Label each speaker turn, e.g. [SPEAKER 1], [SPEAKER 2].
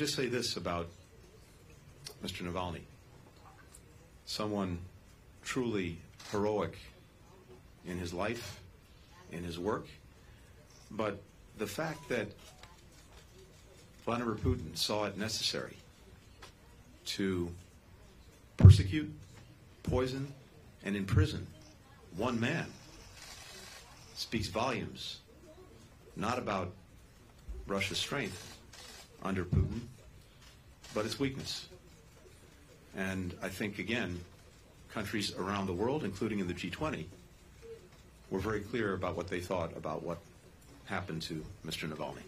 [SPEAKER 1] just say this about Mr. Navalny. Someone truly heroic in his life, in his work, but the fact that Vladimir Putin saw it necessary to persecute, poison, and imprison one man speaks volumes, not about Russia's strength under Putin, but its weakness. And I think, again, countries around the world, including in the G20, were very clear about what they thought about what happened to Mr. Navalny.